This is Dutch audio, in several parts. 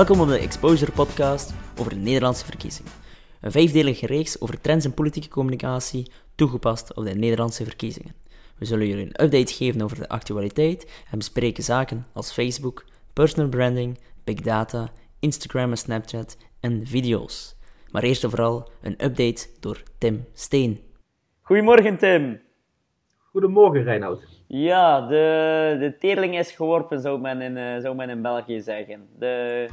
Welkom op de Exposure Podcast over de Nederlandse verkiezingen. Een vijfdelige reeks over trends in politieke communicatie toegepast op de Nederlandse verkiezingen. We zullen jullie een update geven over de actualiteit en bespreken zaken als Facebook, personal branding, big data, Instagram en Snapchat en video's. Maar eerst en vooral een update door Tim Steen. Goedemorgen Tim. Goedemorgen Reinoud. Ja, de, de teerling is geworpen, zou men in, uh, zou men in België zeggen. De,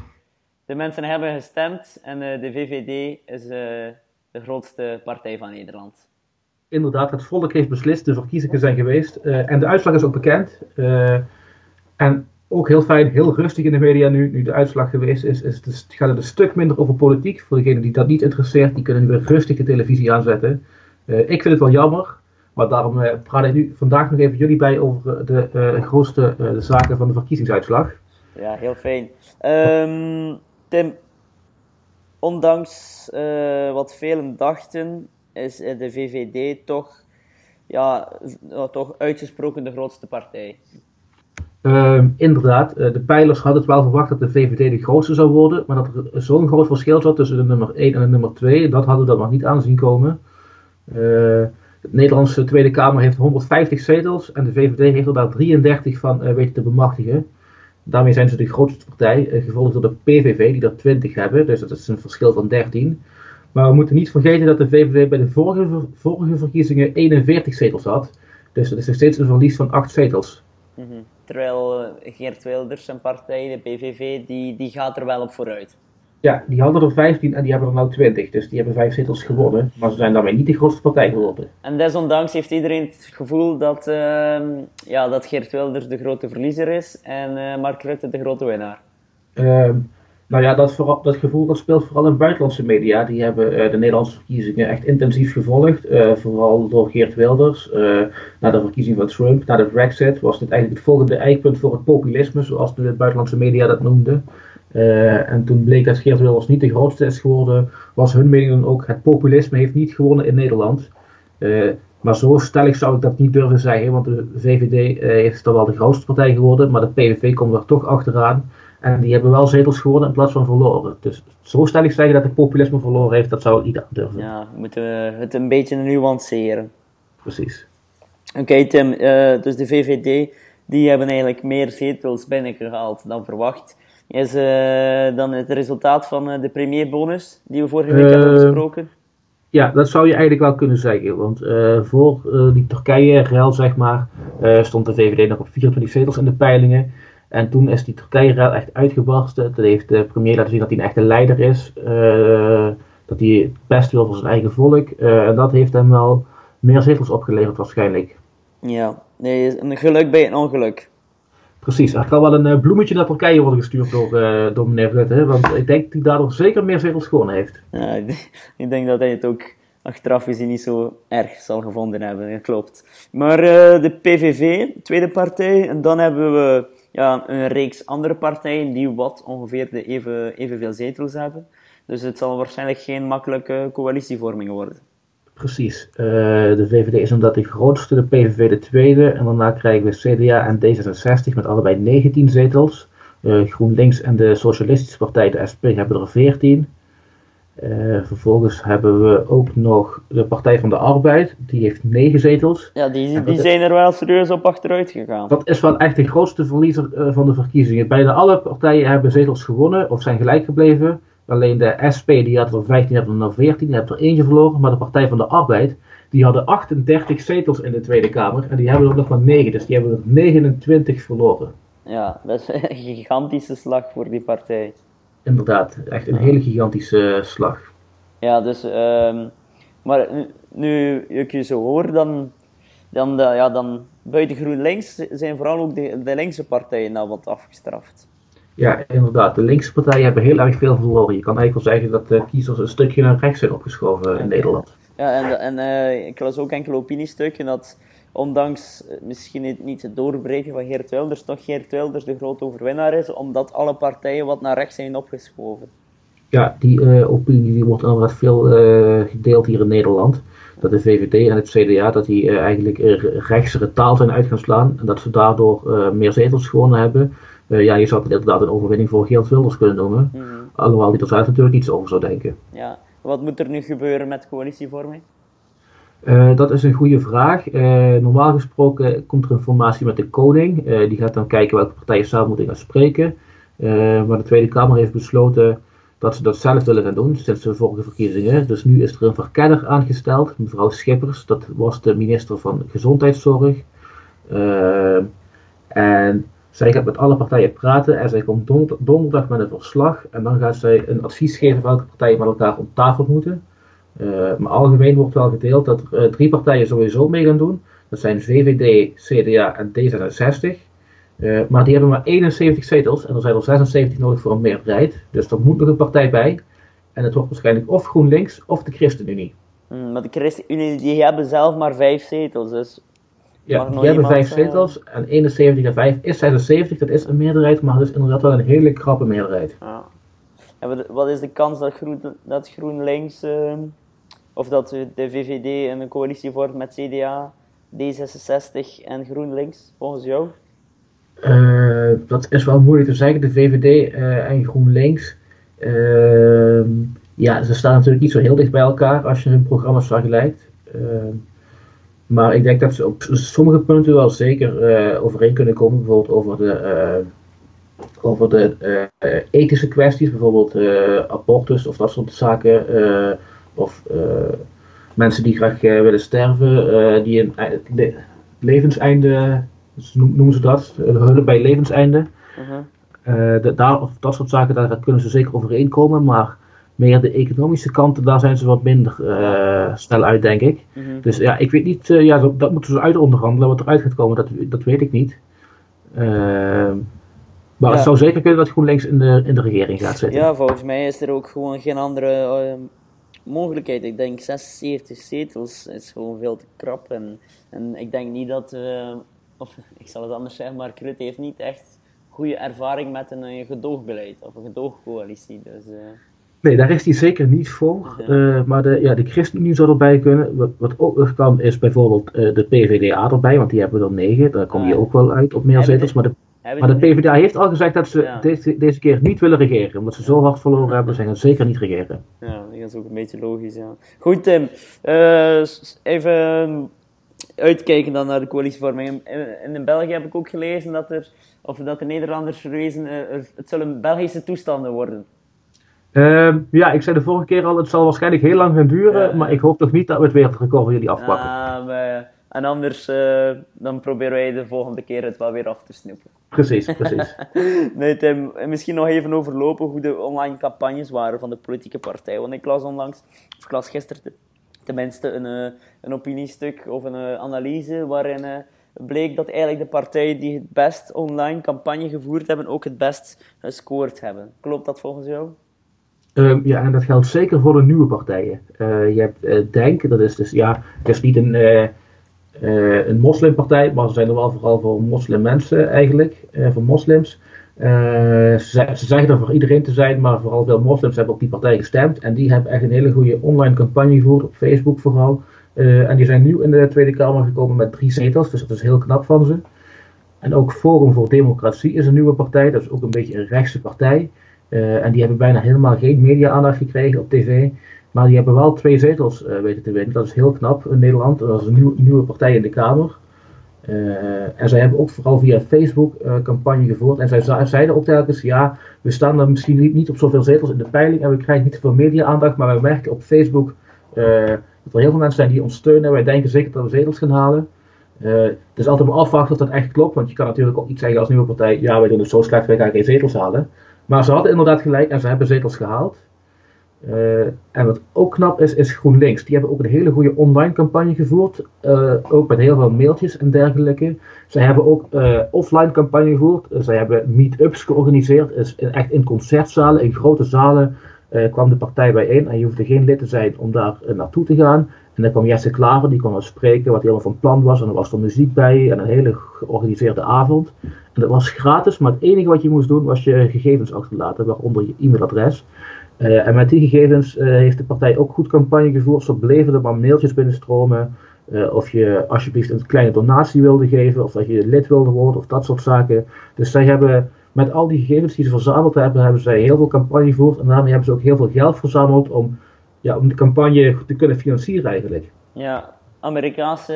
de mensen hebben gestemd en uh, de VVD is uh, de grootste partij van Nederland. Inderdaad, het volk heeft beslist, de verkiezingen zijn geweest en de uitslag is ook bekend. en ook heel fijn, heel rustig in de media nu, nu de uitslag geweest is, is het, gaat het een stuk minder over politiek. Voor degenen die dat niet interesseert, die kunnen nu weer rustig de televisie aanzetten. ik vind het wel jammer, maar daarom uh, praat ik nu vandaag nog even jullie bij over de uh, grootste zaken van de verkiezingsuitslag. Ja, heel fijn. Um, Tim, ondanks wat velen dachten, is de VVD toch, ja, toch uitgesproken de grootste partij. Um, inderdaad, de pijlers hadden het wel verwacht dat de VVD de grootste zou worden, maar dat er zo'n groot verschil zat tussen de nummer 1 en de nummer 2, dat hadden we dan nog niet aanzien komen. De Nederlandse Tweede Kamer heeft 150 zetels en de VVD heeft er daar 33 van weten te bemachtigen. Daarmee zijn ze de grootste partij, uh, gevolgd door de PVV, die er 20 hebben, dus dat is een verschil van 13. Maar we moeten niet vergeten dat de VVD bij de vorige, vorige verkiezingen 41 zetels had. Dus dat is nog steeds een verlies van 8 zetels. Mm. Terwijl uh, Geert Wilders zijn partij, de PVV, die, die gaat er wel op vooruit. Ja, die hadden er 15 en die hebben er nou 20. Dus die hebben vijf zetels gewonnen. Maar ze zijn daarmee niet de grootste partij geworden. En desondanks heeft iedereen het gevoel dat, uh, ja, dat Geert Wilders de grote verliezer is en uh, Mark Rutte de grote winnaar. Uh, nou ja, dat, vooral, dat gevoel dat speelt vooral in buitenlandse media. Die hebben uh, de Nederlandse verkiezingen echt intensief gevolgd. Uh, vooral door Geert Wilders. Uh, na de verkiezing van Trump, na de Brexit, was dit eigenlijk het volgende eikpunt voor het populisme, zoals de buitenlandse media dat noemden. Uh, en toen bleek dat Geert Wilders niet de grootste is geworden, was hun mening dan ook: het populisme heeft niet gewonnen in Nederland. Uh, maar zo stellig zou ik dat niet durven zeggen, want de VVD uh, is dan wel de grootste partij geworden, maar de PVV komt er toch achteraan. En die hebben wel zetels gewonnen in plaats van verloren. Dus zo stellig zeggen dat het populisme verloren heeft, dat zou ik niet durven. Ja, we moeten het een beetje nuanceren. Precies. Oké, okay, Tim, dus de VVD die hebben eigenlijk meer zetels binnengehaald dan verwacht is uh, dan het resultaat van uh, de premierbonus die we vorige week hebben besproken? Ja, dat zou je eigenlijk wel kunnen zeggen. Want voor die Turkije-rel, zeg maar, stond de VVD nog op 24 zetels in de peilingen. En toen is die Turkije-rel echt uitgebarsten. Dat heeft de premier laten zien dat hij een echte leider is. dat hij het best wil voor zijn eigen volk. en dat heeft hem wel meer zetels opgeleverd waarschijnlijk. Ja, nee, een geluk bij een ongeluk. Precies, er kan wel een uh, bloemetje naar Turkije worden gestuurd door, uh, door meneer Rutte. Want ik denk dat hij daardoor zeker meer zetels gewonnen heeft. Ik denk dat hij het ook achteraf gezien niet zo erg zal gevonden hebben. Dat klopt. Maar uh, de PVV, tweede partij. En dan hebben we ja, een reeks andere partijen die wat ongeveer de even, evenveel zetels hebben. Dus het zal waarschijnlijk geen makkelijke coalitievorming worden. Precies. Uh, de VVD is omdat de grootste, de PVV de tweede. En daarna krijgen we CDA en D66 met allebei 19 zetels. Uh, GroenLinks en de Socialistische Partij, de SP, hebben er 14. Uh, eh, vervolgens hebben we ook nog de Partij van de Arbeid, die heeft 9 zetels. Ja, die, die zijn er wel serieus op achteruit gegaan. Dat is wel echt de grootste verliezer van de verkiezingen. Bijna alle partijen hebben zetels gewonnen of zijn gelijk gebleven. Alleen de SP die had er 15, hebben er nog 14, die hebben er eentje verloren. Maar de Partij van de Arbeid, die hadden 38 zetels in de Tweede Kamer. En die hebben er nog maar 9, dus die hebben er 29 verloren. Ja, dat is een gigantische slag voor die partij. Inderdaad, echt een hele gigantische slag. Ja, dus, um, maar nu ik je zo hoor, dan, dan, ja, dan buiten GroenLinks zijn vooral ook de, de linkse partijen nou wat afgestraft. Ja, inderdaad. De linkse partijen hebben heel erg veel verloren. Je kan eigenlijk wel zeggen dat de kiezers een stukje naar rechts zijn opgeschoven in Nederland. Ja, en, en uh, ik las ook enkele opiniestukken dat ondanks eh, misschien niet, niet het doorbreken van Geert Wilders, toch Geert Wilders de grote overwinnaar is, omdat alle partijen wat naar rechts zijn opgeschoven. Ja, die uh, opinie die wordt inderdaad veel uh, gedeeld hier in Nederland. Dat de VVD en het CDA dat die eigenlijk rechtsere taal zijn uit gaan slaan. En dat ze daardoor meer zetels gewonnen hebben. Ja, je zou het inderdaad een overwinning voor Geert Wilders kunnen noemen. Mm Alhoewel die er zelf natuurlijk iets over zou denken. Ja, wat moet er nu gebeuren met coalitievorming? Uh, dat is een goede vraag. Uh, normaal gesproken komt er informatie met de koning. Die gaat dan kijken welke partijen samen moeten gaan spreken. maar de Tweede Kamer heeft besloten dat ze dat zelf willen gaan doen sinds de vorige verkiezingen. Dus nu is er een verkenner aangesteld, mevrouw Schippers. Dat was de minister van Gezondheidszorg. en zij gaat met alle partijen praten en zij komt donderdag met een verslag. En dan gaat zij een advies geven welke partijen met elkaar om tafel moeten. Uh, maar algemeen wordt wel gedeeld dat er uh, drie partijen sowieso mee gaan doen. Dat zijn VVD, CDA en D66. Uh, maar die hebben maar 71 zetels en er zijn er 76 nodig voor een meerderheid. Dus er moet nog een partij bij. En het wordt waarschijnlijk of GroenLinks of de ChristenUnie. Mm, maar de ChristenUnie die hebben zelf maar vijf zetels. Dus ja, die hebben vijf zetels en 71 en 5 is 76. Dat is een meerderheid, maar het is inderdaad wel een hele krappe meerderheid. Ja. En wat is de kans dat, Groen, dat GroenLinks ehm, of dat de VVD een coalitie vormt met CDA, D66 en GroenLinks, volgens jou? Uh, dat is wel moeilijk te zeggen. De VVD uh, eh, en GroenLinks, uh, ja, ze staan natuurlijk niet zo heel dicht bij elkaar als je hun programma's vergelijkt. Maar ik denk dat ze op sommige punten wel zeker eh, overeen kunnen komen. Bijvoorbeeld over de, over de ethische kwesties, bijvoorbeeld abortus of dat soort zaken of mensen die graag willen sterven, die een le levenseinde, noemen ze dat, hulp bij levenseinde. -huh. de, daar, of dat soort zaken, daar kunnen ze zeker overeenkomen, maar meer de economische kanten, daar zijn ze wat minder snel uit, denk ik. -huh. Dus ja, ik weet niet, ja, dat, dat moeten ze uit onderhandelen. Wat eruit gaat komen, dat, dat weet ik niet. Maar ja. het zou zeker kunnen dat GroenLinks in de, in de regering gaat zitten. Ja, volgens mij is er ook gewoon geen andere mogelijkheid. Ik denk 76 zetels is gewoon veel te krap. En, en ik denk niet dat, uh, of ik zal het anders zeggen, maar Rutte heeft niet echt goede ervaring met een, een gedoogbeleid of een gedoogcoalitie. Dus. Nee, daar is hij zeker niet voor. Ja. Uh, maar de, ja, de ChristenUnie zou erbij kunnen. Wat, wat ook nog kan, is bijvoorbeeld de PVDA erbij, want die hebben er negen. Daar kom je ah. ook wel uit op meer zetels. Maar de maar de PvdA heeft al gezegd dat ze deze, deze keer niet willen regeren. Omdat ze zo hard verloren hebben, ze gaan zeker niet regeren. Ja, dat is ook een beetje logisch, ja. Goed Tim, uh, even uitkijken dan naar de coalitievorming. In, in België heb ik ook gelezen dat, er, of dat de Nederlanders verwezen, uh, het zullen Belgische toestanden worden. Uh, ja, ik zei de vorige keer al, het zal waarschijnlijk heel lang gaan duren, ja, maar ik hoop toch niet dat we het wereldrecord jullie afpakken. Ja, maar en anders uh, dan proberen wij de volgende keer het wel weer af te snoepen. Precies, precies. nee, Tim, misschien nog even overlopen hoe de online campagnes waren van de politieke partijen. Want ik las onlangs, of ik las gisteren tenminste, een, uh, een opiniestuk of een uh, analyse waarin bleek dat eigenlijk de partijen die het best online campagne gevoerd hebben, ook het best gescoord hebben. Klopt dat volgens jou? Um, ja, en dat geldt zeker voor de nieuwe partijen. je hebt Denk, dat is dus, ja, het is niet een uh, een moslimpartij, maar ze zijn er wel vooral voor moslimmensen eigenlijk, uh, voor moslims. Uh, ze, ze, zeggen er voor iedereen te zijn, maar vooral veel moslims hebben op die partij gestemd. En die hebben echt een hele goede online campagne gevoerd, op Facebook vooral. en die zijn nu in de Tweede Kamer gekomen met drie zetels, dus dat is heel knap van ze. En ook Forum voor Democratie is een nieuwe partij, dat is ook een beetje een rechtse partij. En die hebben bijna helemaal geen media-aandacht gekregen op tv. Maar die hebben wel twee zetels uh, weten te winnen. Dat is heel knap in Nederland. Dat is een nieuw, nieuwe partij in de Kamer. Uh, en zij hebben ook vooral via Facebook campagne gevoerd. En zij zeiden ook telkens, ja, we staan dan misschien niet, op zoveel zetels in de peiling en we krijgen niet zoveel media-aandacht, maar we merken op Facebook dat er heel veel mensen zijn die ons steunen. Wij denken zeker dat we zetels gaan halen. het is altijd maar afwachten of dat echt klopt, want je kan natuurlijk ook niet zeggen als nieuwe partij, ja, wij doen het zo slecht, wij gaan geen zetels halen. Maar ze hadden inderdaad gelijk en ze hebben zetels gehaald. Uh, en wat ook knap is, is GroenLinks. Die hebben ook een hele goede online campagne gevoerd. Uh, ook met heel veel mailtjes en dergelijke. Zij hebben ook uh, offline campagne gevoerd. zij hebben meetups georganiseerd. Dus echt in concertzalen, in grote zalen kwam de partij bijeen. En je hoefde geen lid te zijn om daar naartoe te gaan. En dan kwam Jesse Klaver, die kwam spreken wat helemaal van plan was. En er was er muziek bij en een hele georganiseerde avond. Dat was gratis, maar het enige wat je moest doen was je gegevens achterlaten, waaronder je e-mailadres. Uh, en met die gegevens uh, heeft de partij ook goed campagne gevoerd. Zo bleven er maar mailtjes binnenstromen. of je alsjeblieft een kleine donatie wilde geven, of dat je lid wilde worden, of dat soort zaken. Dus zij hebben met al die gegevens die ze verzameld hebben, hebben zij heel veel campagne gevoerd. En daarmee hebben ze ook heel veel geld verzameld om, ja, om de campagne te kunnen financieren eigenlijk. Ja, Amerikaanse,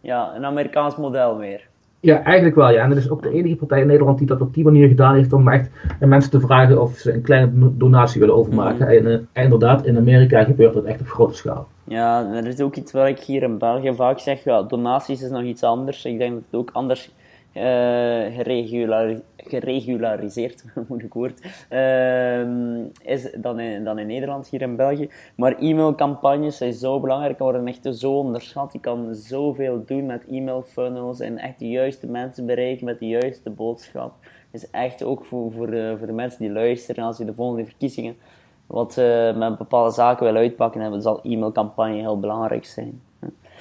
ja, een Amerikaans model meer. Ja, eigenlijk wel. Ja. En dat is ook de enige partij in Nederland die dat op die manier gedaan heeft om echt mensen te vragen of ze een kleine donatie willen overmaken. Mhm. En, uh, inderdaad, in Amerika gebeurt dat echt op grote schaal. Ja, er is ook iets waar ik hier in België vaak zeg, ja, donaties is nog iets anders. Ik denk dat het ook anders uh, geregulariseerd, moeilijk woord, uh, is dan in, dan in Nederland, hier in België. Maar e-mailcampagnes zijn zo belangrijk, worden echt zo onderschat. Je kan zoveel doen met e-mail funnels en echt de juiste mensen bereiken met de juiste boodschap. is echt ook voor, voor, voor de mensen die luisteren, als je de volgende verkiezingen wat uh, met bepaalde zaken wil uitpakken, dan zal e-mailcampagne heel belangrijk zijn.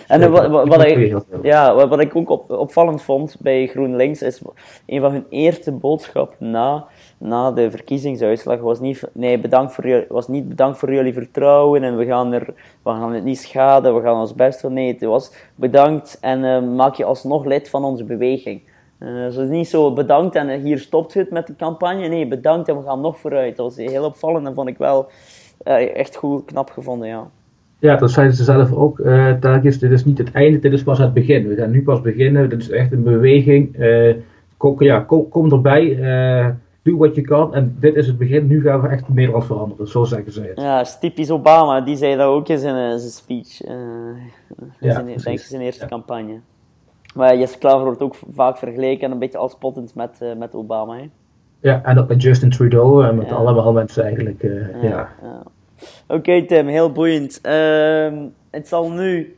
En wat, wat, wat, ik, ja, wat, ik ook op, opvallend vond bij GroenLinks is een van hun eerste boodschap na, na de verkiezingsuitslag was niet, nee, bedankt voor, was niet bedankt voor jullie vertrouwen en we gaan, er, we gaan het niet schaden, we gaan ons best doen. Nee, het was bedankt en uh, maak je alsnog lid van onze beweging. Uh, dus is niet zo bedankt en hier stopt het met de campagne. Nee, bedankt en we gaan nog vooruit. Dat was heel opvallend en vond ik wel uh, echt goed knap gevonden, ja. Ja, dat zeiden ze zelf ook uh, telkens. Dit is niet het einde, dit is pas het begin. We gaan nu pas beginnen. Dit is echt een beweging. Uh, kom, ja, kom, kom erbij. Uh, doe wat je kan. En dit is het begin. Nu gaan we echt Nederland veranderen. Zo zeggen ze het. Ja, typisch Obama. Die zei dat ook in zijn, zijn speech. ja, zijn, denk ik zijn eerste campagne. Maar Jesse Klaver wordt ook vaak vergeleken en een beetje als spottend met, met Obama. Hè? Ja, en ook met Justin Trudeau en met ja. allemaal mensen eigenlijk. ja. Oké Tim, heel boeiend. Ehm, het zal nu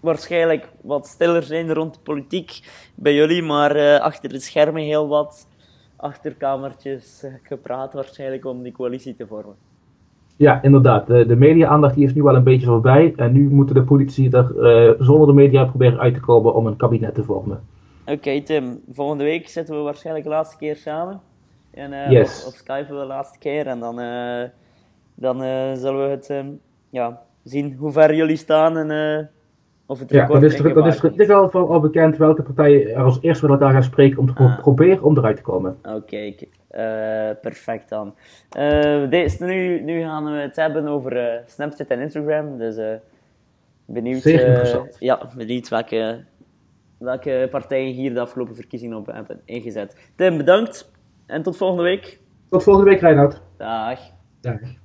waarschijnlijk wat stiller zijn rond de politiek bij jullie, maar uh, achter de schermen heel wat achterkamertjes gepraat waarschijnlijk om die coalitie te vormen. Ja, inderdaad. De, de media-aandacht is nu wel een beetje voorbij en nu moeten de politici er uh, zonder de media proberen uit te komen om een kabinet te vormen. Oké Tim, volgende week zitten we waarschijnlijk de laatste keer samen. En, yes. Of, of Skype de laatste keer en dan dan uh, zullen we het uh, ja, zien hoe ver jullie staan en uh, of het ja, dat is, dat is in ieder geval al bekend welke partijen er als eerste met elkaar gaan spreken om te ah. proberen om eruit te komen. Oké, okay, perfect dan. deze, nu, nu gaan we het hebben over Snapchat en Instagram, dus benieuwd, ja, benieuwd welke, welke partijen hier de afgelopen verkiezingen op hebben ingezet. Tim, bedankt en tot volgende week. Tot volgende week, Reinhard. Dag. Dag.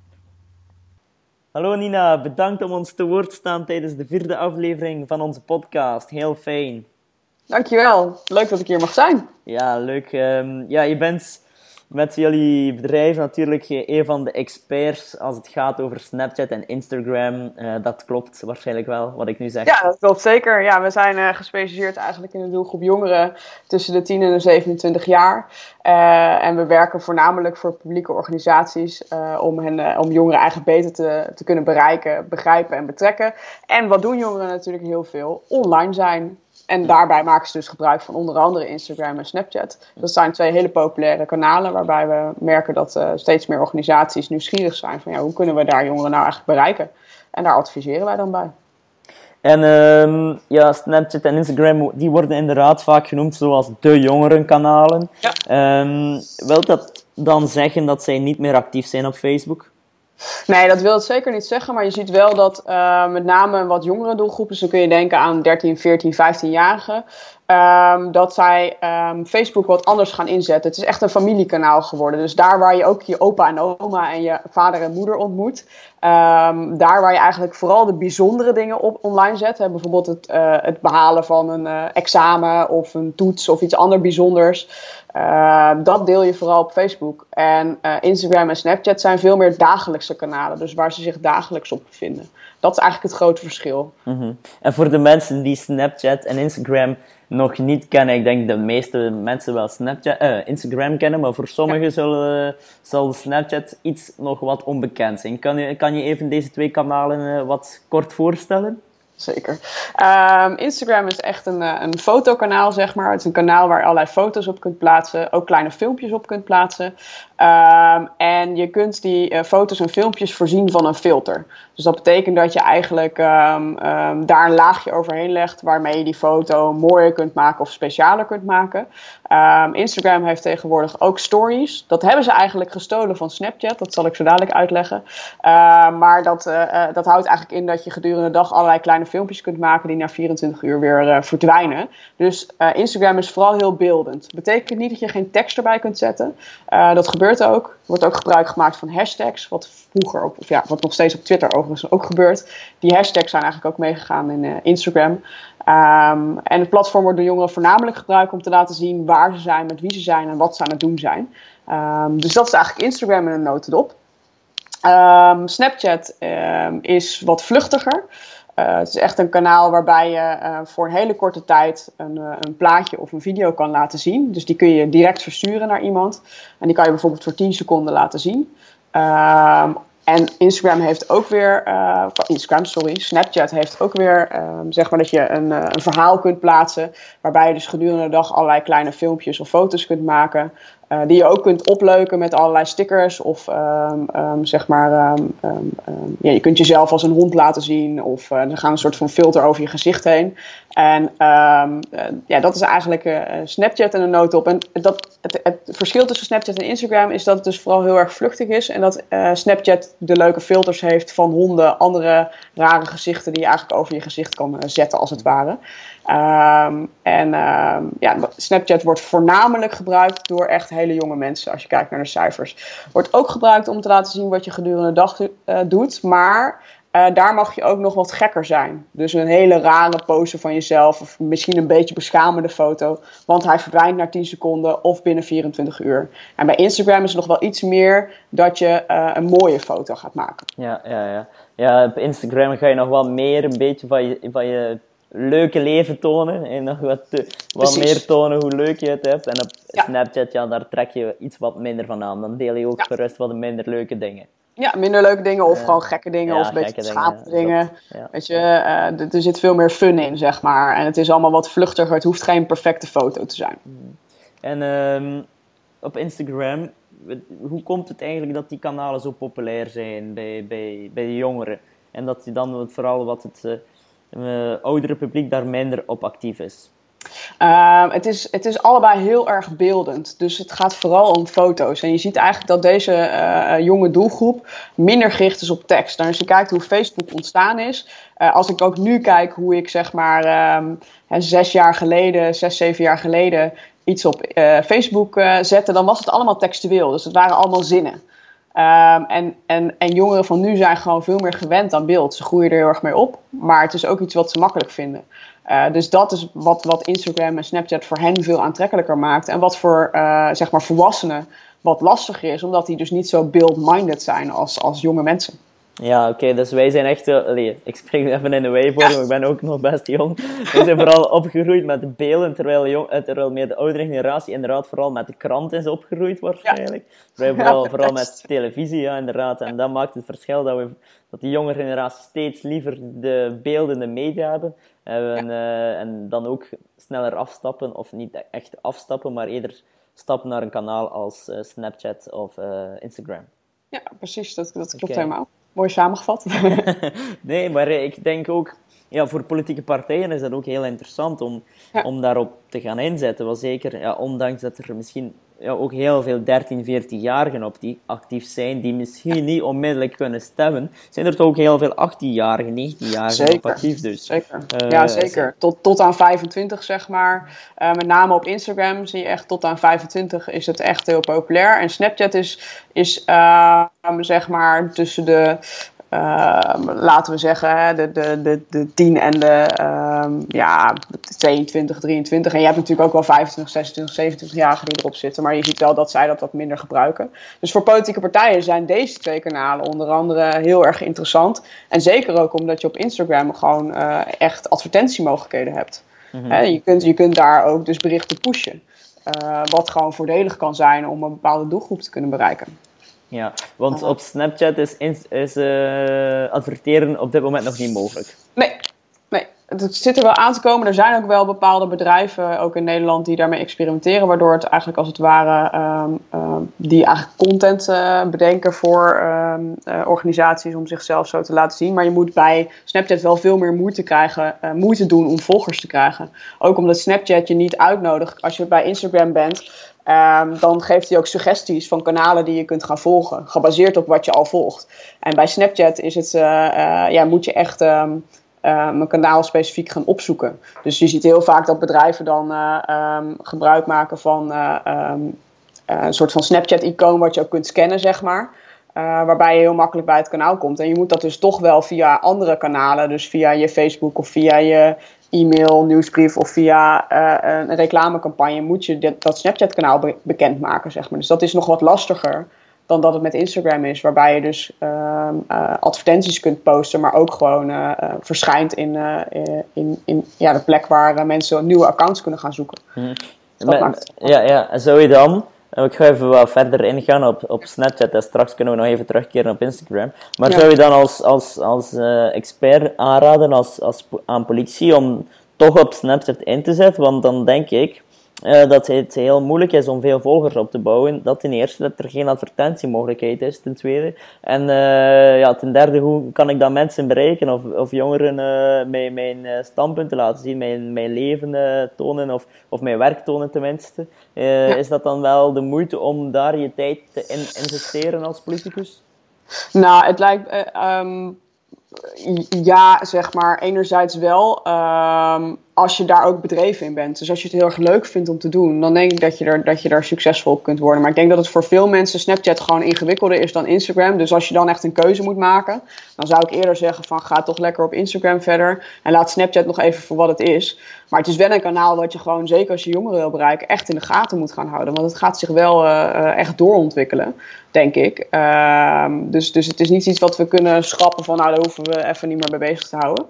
Hallo Nina, bedankt om ons te woord te staan tijdens de vierde aflevering van onze podcast. Heel fijn. Dankjewel, leuk dat ik hier mag zijn. Ja, leuk. Um, ja, je bent met jullie bedrijf natuurlijk een van de experts als het gaat over Snapchat en Instagram. Uh, dat klopt waarschijnlijk wel, wat ik nu zeg. Ja, dat klopt zeker. Ja, we zijn uh, gespecialiseerd eigenlijk in de doelgroep jongeren tussen de 10 en de 27 jaar. Uh, en we werken voornamelijk voor publieke organisaties om, hen, om jongeren eigenlijk beter te, te kunnen bereiken, begrijpen en betrekken. En wat doen jongeren natuurlijk heel veel? Online zijn. En daarbij maken ze dus gebruik van onder andere Instagram en Snapchat. Dat zijn twee hele populaire kanalen waarbij we merken dat uh, steeds meer organisaties nieuwsgierig zijn van ja, hoe kunnen we daar jongeren nou eigenlijk bereiken. En daar adviseren wij dan bij. En um, ja, Snapchat en Instagram die worden inderdaad vaak genoemd zoals de jongerenkanalen. Ja. Um, wilt dat dan zeggen dat zij niet meer actief zijn op Facebook? Nee, dat wil het zeker niet zeggen. Maar je ziet wel dat uh, met name wat jongere doelgroepen, dus dan kun je denken aan 13, 14, 15-jarigen, um, dat zij um, Facebook wat anders gaan inzetten. Het is echt een familiekanaal geworden. Dus daar waar je ook je opa en oma en je vader en moeder ontmoet, um, daar waar je eigenlijk vooral de bijzondere dingen op online zet. Hè, bijvoorbeeld het, uh, het behalen van een uh, examen of een toets of iets anders bijzonders. Dat deel je vooral op Facebook. En uh, Instagram en Snapchat zijn veel meer dagelijkse kanalen. Dus waar ze zich dagelijks op bevinden. Dat is eigenlijk het grote verschil. -hmm. En voor de mensen die Snapchat en Instagram nog niet kennen. Ik denk de meeste mensen wel Snapchat, uh, Instagram kennen, maar voor sommigen ja. zullen, zal Snapchat iets nog wat onbekend zijn. Kan je, kan je even deze twee kanalen wat kort voorstellen? zeker. Ehm, Instagram is echt een, uh, een fotokanaal, zeg maar. Het is een kanaal waar je allerlei foto's op kunt plaatsen, ook kleine filmpjes op kunt plaatsen. Ehm, en je kunt die uh, foto's en filmpjes voorzien van een filter. Dus dat betekent dat je eigenlijk um, daar een laagje overheen legt waarmee je die foto mooier kunt maken of specialer kunt maken. Instagram heeft tegenwoordig ook stories. Dat hebben ze eigenlijk gestolen van Snapchat, dat zal ik zo dadelijk uitleggen. maar dat, uh, dat houdt eigenlijk in dat je gedurende de dag allerlei kleine filmpjes kunt maken die na 24 uur weer verdwijnen. Dus Instagram is vooral heel beeldend. Betekent niet dat je geen tekst erbij kunt zetten. Dat gebeurt ook. Er wordt ook gebruik gemaakt van hashtags, wat vroeger op, of ja, wat nog steeds op Twitter overigens ook gebeurt. Die hashtags zijn eigenlijk ook meegegaan in Instagram. Um, en het platform wordt door jongeren voornamelijk gebruikt om te laten zien waar ze zijn, met wie ze zijn en wat ze aan het doen zijn. Um, dus dat is eigenlijk Instagram in een notendop. Um, Snapchat is wat vluchtiger. Uh, het is echt een kanaal waarbij je uh, voor een hele korte tijd een, uh, een, plaatje of een video kan laten zien. Dus die kun je direct versturen naar iemand. En die kan je bijvoorbeeld voor 10 seconden laten zien. Um, en Instagram heeft ook weer, Instagram, sorry, Snapchat heeft ook weer, zeg maar dat je een, een verhaal kunt plaatsen. Waarbij je dus gedurende de dag allerlei kleine filmpjes of foto's kunt maken. Uh, die je ook kunt opleuken met allerlei stickers. Of um, um, zeg maar, um, ja, je kunt jezelf als een hond laten zien. Of uh, er gaan een soort van filter over je gezicht heen. En uh, ja, dat is eigenlijk uh, Snapchat en een notendop. En dat, het, het, verschil tussen Snapchat en Instagram is dat het dus vooral heel erg vluchtig is. En dat Snapchat de leuke filters heeft van honden, andere rare gezichten die je eigenlijk over je gezicht kan zetten als het ware. Um, en um, ja, Snapchat wordt voornamelijk gebruikt door echt hele jonge mensen, als je kijkt naar de cijfers. Wordt ook gebruikt om te laten zien wat je gedurende de dag uh, doet, maar uh, daar mag je ook nog wat gekker zijn. Dus een hele rare pose van jezelf, of misschien een beetje beschamende foto, want hij verdwijnt na 10 seconden of binnen 24 uur. En bij Instagram is het nog wel iets meer dat je uh, een mooie foto gaat maken. Ja, ja, ja. ja, op Instagram ga je nog wel meer een beetje van je, van je leuke leven tonen en nog wat, te, wat meer tonen hoe leuk je het hebt. En op ja. Snapchat, ja, daar trek je iets wat minder van aan. Dan deel je ook ja. gerust wat minder leuke dingen. Ja, minder leuke dingen of uh, gewoon gekke dingen ja, of een beetje schaapte dingen. Weet je, uh, er zit veel meer fun in, zeg maar. En het is allemaal wat vluchtiger. Het hoeft geen perfecte foto te zijn. En um, op Instagram, hoe komt het eigenlijk dat die kanalen zo populair zijn bij, bij, bij de jongeren? En dat je dan vooral wat het... Uh, oudere publiek daar minder op actief is? Uh, het, is, het is allebei heel erg beeldend. Dus het gaat vooral om foto's. En je ziet eigenlijk dat deze uh, jonge doelgroep minder gericht is op tekst. Nou, als je kijkt hoe Facebook ontstaan is. Uh, als ik ook nu kijk hoe ik zeg maar um, zes jaar geleden, zes, zeven jaar geleden iets op Facebook zette, dan was het allemaal textueel. Dus het waren allemaal zinnen. Um, en, en, en jongeren van nu zijn gewoon veel meer gewend aan beeld. Ze groeien er heel erg mee op, maar het is ook iets wat ze makkelijk vinden. Uh, dus dat is wat, wat Instagram en Snapchat voor hen veel aantrekkelijker maakt. En wat voor uh, zeg maar volwassenen wat lastiger is, omdat die dus niet zo beeld-minded zijn als, als jonge mensen. Ja, oké, okay, dus wij zijn echt... Allee, ik spreek even in de wij-vorm, ja. ik ben ook nog best jong. We zijn vooral opgegroeid met de beelden, terwijl, jong, terwijl meer de oudere generatie inderdaad vooral met de krant is opgegroeid waarschijnlijk. Ja. Wij vooral, ja, vooral met televisie, ja, inderdaad. En dat maakt het verschil dat, we, dat de jongere generatie steeds liever de beeldende media hebben. En, uh, en dan ook sneller afstappen, of niet echt afstappen, maar eerder stappen naar een kanaal als uh, Snapchat of uh, Instagram. Ja, precies, dat, dat klopt okay. helemaal. Mooi samengevat. nee, maar ik denk ook, ja, voor politieke partijen is dat ook heel interessant om, ja. om daarop te gaan inzetten. Wel zeker, ja, ondanks dat er misschien ja, ook heel veel 13, 14-jarigen op die actief zijn, die misschien niet onmiddellijk kunnen stemmen, zijn er toch ook heel veel 18-jarigen, 19-jarigen op actief. Dus. Zeker. Uh, ja, zeker. Tot, tot aan 25, zeg maar. Uh, met name op Instagram zie je echt tot aan 25 is het echt heel populair. En Snapchat is, is uh, zeg maar tussen de uh, laten we zeggen, de, de, de, de 10 en de um, ja, 22, 23. En je hebt natuurlijk ook wel 25, 26, 27-jarigen die erop zitten. Maar je ziet wel dat zij dat wat minder gebruiken. Dus voor politieke partijen zijn deze twee kanalen onder andere heel erg interessant. En zeker ook omdat je op Instagram gewoon uh, echt advertentiemogelijkheden hebt. He, je, kunt, je kunt daar ook dus berichten pushen. Uh, wat gewoon voordelig kan zijn om een bepaalde doelgroep te kunnen bereiken. Ja, want op Snapchat is, is uh, adverteren op dit moment nog niet mogelijk. Nee, nee het zit er wel aan te komen. Er zijn ook wel bepaalde bedrijven, ook in Nederland, die daarmee experimenteren. Waardoor het eigenlijk als het ware, ehm, ehm, die eigenlijk content uh, bedenken voor ehm, eh, organisaties om zichzelf zo te laten zien. Maar je moet bij Snapchat wel veel meer moeite, krijgen, moeite doen om volgers te krijgen. Ook omdat Snapchat je niet uitnodigt als je bij Instagram bent. Dan geeft hij ook suggesties van kanalen die je kunt gaan volgen, gebaseerd op wat je al volgt. En bij Snapchat is het, ja, moet je echt uh, mijn kanaal specifiek gaan opzoeken. Dus je ziet heel vaak dat bedrijven dan um, gebruik maken van een soort van Snapchat-icoon wat je ook kunt scannen, zeg maar. waarbij je heel makkelijk bij het kanaal komt. En je moet dat dus toch wel via andere kanalen, dus via je Facebook of via je e-mail, nieuwsbrief of via een reclamecampagne, moet je dit, dat Snapchat-kanaal be bekendmaken, zeg maar. Dus dat is nog wat lastiger dan dat het met Instagram is, waarbij je dus uh, uh, advertenties kunt posten, maar ook gewoon uh, verschijnt in, in, in ja, de plek waar mensen nieuwe accounts kunnen gaan zoeken. Hmm. ja, ja, en zou je dan, ik ga even wat verder ingaan op, op Snapchat en straks kunnen we nog even terugkeren op Instagram, maar zou je dan als, als, als expert aanraden als, als, aan politie om toch op Snapchat in te zetten? Want dan denk ik, uh, dat het heel moeilijk is om veel volgers op te bouwen. Dat ten eerste, dat er geen advertentiemogelijkheid is, ten tweede. En uh, ja, ten derde, hoe kan ik dan mensen bereiken of, of jongeren uh, mijn, mijn standpunten laten zien, mijn, mijn leven tonen of, of mijn werk tonen tenminste. Ja. Is dat dan wel de moeite om daar je tijd te in, investeren als politicus? Nou, het lijkt... Um, ja, zeg maar, enerzijds wel. Um, als je daar ook bedreven in bent. Dus als je het heel erg leuk vindt om te doen, dan denk ik dat je, er, dat je daar succesvol op kunt worden. Maar ik denk dat het voor veel mensen Snapchat gewoon ingewikkelder is dan Instagram. Dus als je dan echt een keuze moet maken, dan zou ik eerder zeggen van ga toch lekker op Instagram verder. En laat Snapchat nog even voor wat het is. Maar het is wel een kanaal wat je gewoon, zeker als je jongeren wil bereiken, echt in de gaten moet gaan houden. Want het gaat zich wel uh, echt doorontwikkelen, denk ik. Uh, dus, dus het is niet iets wat we kunnen schrappen van nou daar hoeven we even niet meer mee bezig te houden.